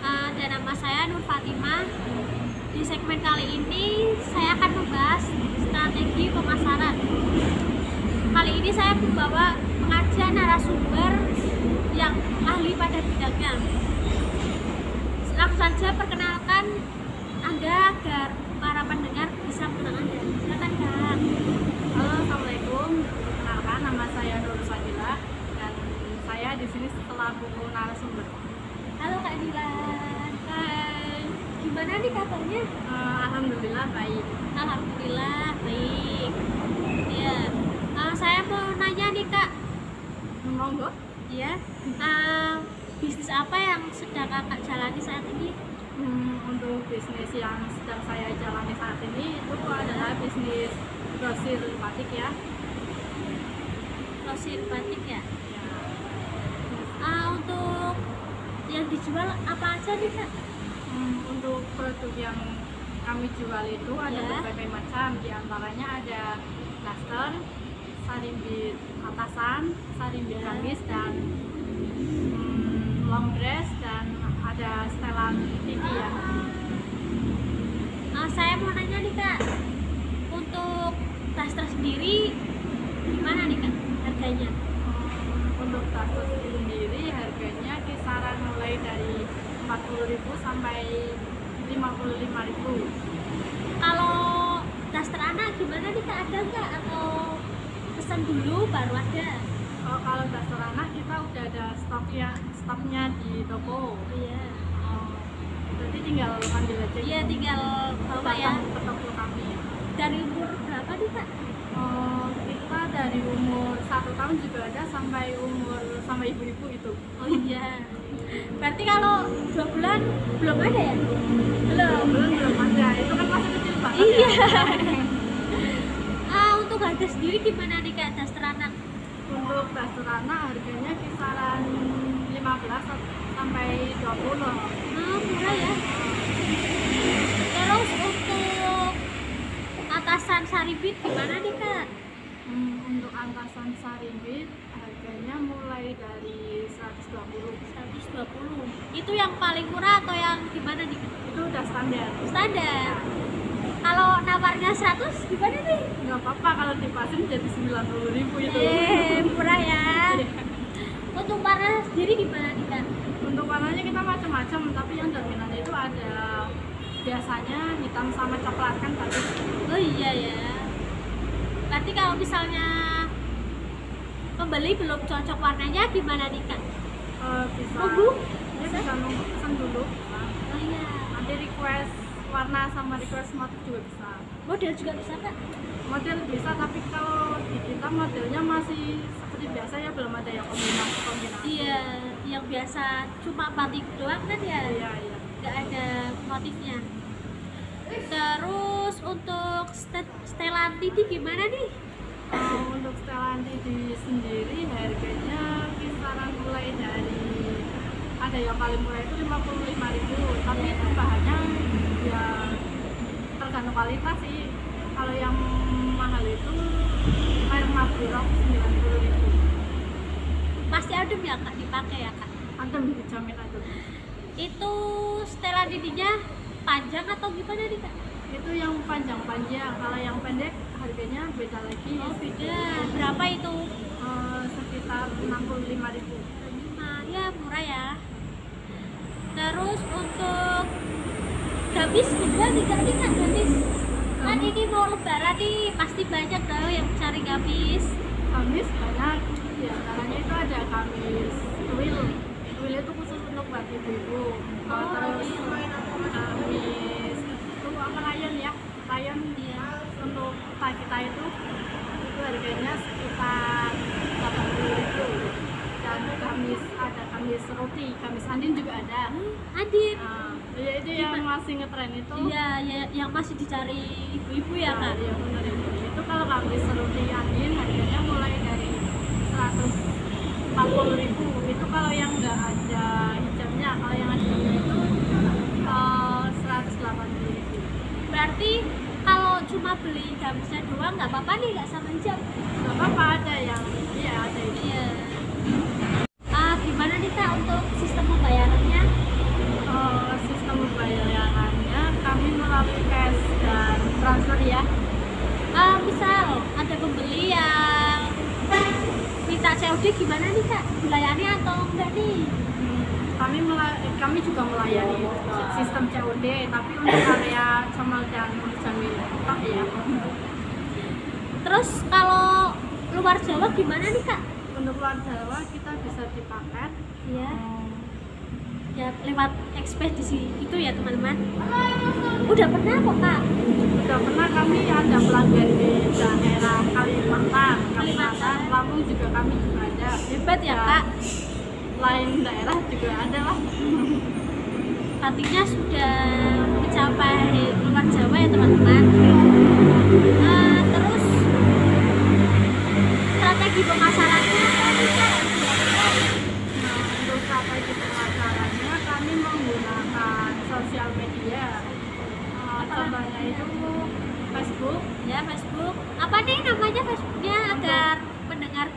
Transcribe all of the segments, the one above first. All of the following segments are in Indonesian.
uh, dan nama saya Nur Fatimah. Di segmen kali ini saya akan membahas strategi pemasaran. Kali ini saya membawa pengajian narasumber yang ahli pada bidangnya. Langsung saja perkenalkan Anda agar para pendengar bisa mengenal Anda. Silakan Kak. Halo, assalamualaikum. Perkenalkan, nama saya Nur Fadila dan saya di sini setelah buku narasumber. Halo Kak Dilan. Hai. Gimana nih kabarnya? Eh, Alhamdulillah baik. Alhamdulillah baik. Ya. Eh, saya mau nanya nih Kak. Monggo. Ya. Eh, bisnis apa yang sedang Kakak jalani saat ini? Hmm, untuk bisnis yang sedang saya jalani saat ini itu adalah bisnis grosir batik ya. Grosir batik ya. Ya. Ah, untuk yang dijual apa aja nih Kak? Hmm, untuk produk yang kami jual itu ada Ya. berbagai macam. Di antaranya ada daster, sarimbit atasan, sarimbit Ya. gamis dan hmm, long dress dan ada setelan tinggi ya. Ah, saya mau nanya nih Kak. Untuk daster sendiri gimana nih Kak harganya? Untuk daster sendiri harganya kisaran mulai dari 40.000 sampai 55.000. Kalau daster anak gimana nih Kak? Ada nggak atau pesan dulu baru ada? Oh, kalau daster anak kita udah ada stoknya stoknya di toko. Iya. Oh, Jadi tinggal ambil aja. Iya tinggal bawa ya. ke toko kami. Dari umur berapa nih Kak? Oh, kita dari umur satu tahun juga ada sampai umur sama ibu-ibu itu. Oh iya. Berarti kalau dua bulan belum ada ya? Belum, belum, belum ada. Itu kan masih kecil banget. Iya. Ya. Harga sendiri gimana nih Kak daster anak? Untuk daster anak harganya kisaran 15 sampai 20. Ah murah ya. Terus untuk atasan saribit gimana nih Kak? Hmm, untuk angkasan sarimbit harganya mulai dari 120. 120. Itu yang paling murah atau yang gimana nih? Itu udah standar. Standar. Kalau nawarnya 100 gimana nih? nggak apa-apa kalau dipasin jadi 90 ribu itu Eh, murah ya. Untuk warna sendiri gimana nih Kak? untuk warnanya kita macam-macam tapi yang dominan itu ada biasanya hitam sama coklat kan bagus Oh iya ya. Berarti kalau misalnya pembeli belum cocok warnanya gimana nih Kak? Eh, bisa Nunggu? ya bisa nunggu pesan dulu Nah, Oh iya. nanti request warna sama request motif juga bisa Model juga bisa Kak? model bisa tapi kalau di kita modelnya masih seperti biasa ya belum ada yang kombinasi kombinasi Iya, yang biasa cuma batik doang kan ya? iya iya Nggak ada motifnya. Terus untuk setelan titi gimana nih? Eh, untuk setelan di sendiri harganya kisaran mulai dari ada yang paling murah itu 55.000 tapi itu bahannya ya tergantung kualitas sih kalau yang mahal itu merek Mabrok 90.000 Pasti adem ya Kak dipakai ya Kak? adem dijamin adem Itu setelan titinya panjang atau gimana nih Kak? itu yang panjang-panjang kalau yang pendek harganya beda lagi Oh beda. Berapa itu? Eh, sekitar 65.000 Nah, ya murah ya. Terus untuk gamis juga nih kak gamis. Kan ini mau lebaran nih pasti banyak tau yang cari gamis. kamis banyak di antaranya itu ada kamis twill twill itu khusus untuk buat ibu-ibu Oh, terus iya. kamis itu apa rayon ya rayon Iya. untuk kita kita itu itu harganya sekitar 80 ribu kamis roti kamis andin juga ada Hmm, Adit. nah, ya itu yang masih ngetren itu Iya, ya, yang masih dicari ibu-ibu ya kak. Iya benar itu. Itu kalau kamis roti andin harganya mulai dari 140 ribu. Itu kalau yang nggak ada hijabnya, kalau yang ada hijabnya itu uh, 180 ribu. Berarti kalau cuma beli gamisnya doang nggak apa-apa nih nggak sama jam nggak apa-apa ada yang iya ada ini iya ah gimana nih kak untuk sistem pembayarannya Eh, sistem pembayarannya kami melalui cash dan transfer ya ah misal ada pembeli yang COD gimana nih kak? Dilayani atau enggak nih? Kami eh, kami juga melayani sistem COD tapi untuk area Cemal dan Jamil. Tak ya terus kalau luar Jawa gimana nih kak? Untuk luar Jawa kita bisa dipaket. Hmm, ya lewat ekspedisi itu ya teman-teman. Udah pernah kok kak? Sudah pernah kami ada pelanggan di daerah Kalimantan, Kalimantan. Lampung juga kami juga. Hebat ya kak Lain daerah juga ada lah. artinya sudah mencapai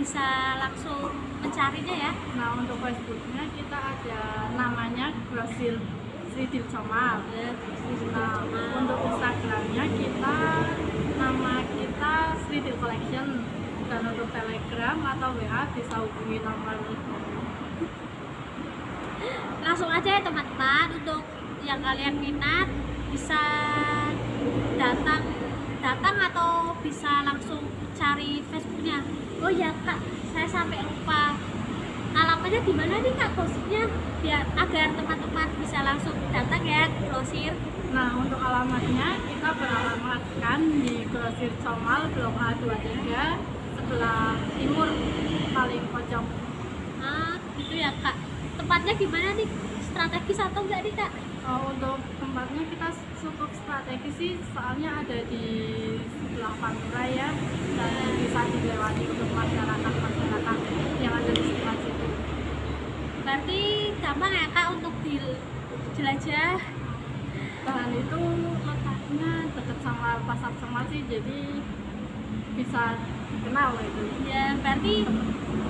bisa langsung mencarinya ya? Nah, untuk Facebooknya kita ada namanya Grosir Sridil Comal. ya Nah, untuk Instagramnya kita nama kita Sridil Collection. Dan untuk Telegram atau WA bisa hubungi nomor langsung aja ya teman-teman. Untuk yang kalian minat bisa datang datang atau bisa langsung cari Facebooknya? Oh ya kak. Saya sampai lupa. Alamatnya di mana nih kak? Grosirnya biar agar teman-teman bisa langsung datang ya ke grosir. Nah, untuk alamatnya kita beralamatkan di Grosir Comal Blok A23 sebelah timur paling pojok. ah gitu ya kak. Tempatnya gimana nih? Strategis atau enggak nih kak Oh, untuk tempatnya kita cukup strategis sih soalnya ada di sebelah pantura ya dan bisa dilewati untuk masyarakat masyarakat yang ada di sekitar situ. berarti gampang ya kak untuk dijelajah Dan itu letaknya dekat sama pasar Cemal sih jadi bisa dikenal itu. ya berarti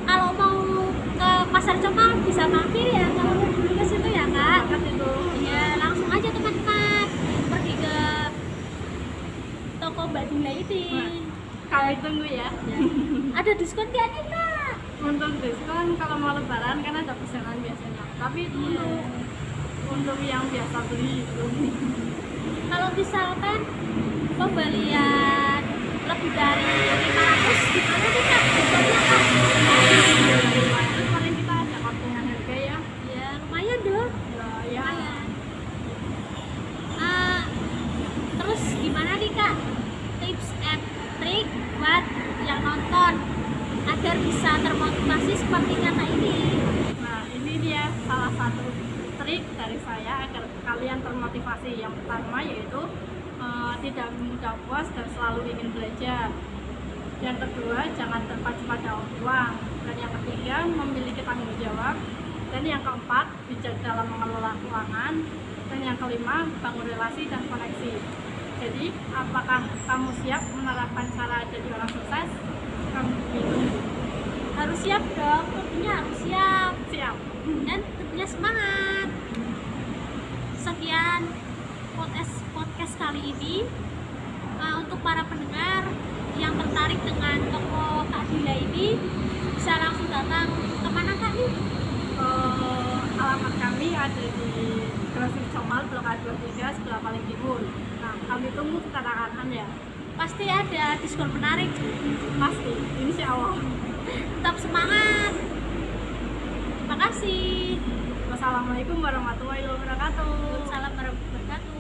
kalau mau ke pasar Cemal bisa mampir ya kalau mau dulu ke situ ya kak itu ya langsung aja teman-teman pergi ke toko Mbak Dila ini kami tunggu ya. Ya. ada diskon nggak nih kak Untuk diskon kalau mau lebaran kan ada persenan biasanya. Tapi itu Iya. untuk untuk yang biasa beli itu. kalau misalkan pembelian lebih dari 500 gimana nih kak diskonnya kak Terus paling kita ada potongan harga ya. ya lumayan dong Ya, ya. lumayan Ah, terus gimana nih kak tips and trik buat yang nonton agar bisa termotivasi seperti kata ini Nah, ini dia salah satu trik dari saya agar kalian termotivasi. Yang pertama yaitu eh, tidak mudah puas dan selalu ingin belajar. Yang kedua, jangan terpacu pada uang. Dan yang ketiga, memiliki tanggung jawab. Dan yang keempat, bijak dalam mengelola keuangan. Dan yang kelima, bangun relasi dan koneksi. Jadi, apakah kamu siap menerapkan cara jadi orang sukses? Kamu ditunggu. harus siap dong tentunya harus siap Siap. dan tentunya semangat sekian podcast podcast kali ini. Uh, untuk para pendengar yang tertarik dengan toko Kak Dila ini bisa langsung datang. Ke mana kak nih? Eh, alamat kami ada di Grosir Comal Blok A23 sebelah paling timur. Nah, kami tunggu kedatangan Anda. pasti ada diskon menarik. Pasti, insya Allah. tetap semangat. Terima kasih Assalamualaikum warahmatullahi wabarakatuh. Salam warahmatullahi wabarakatuh.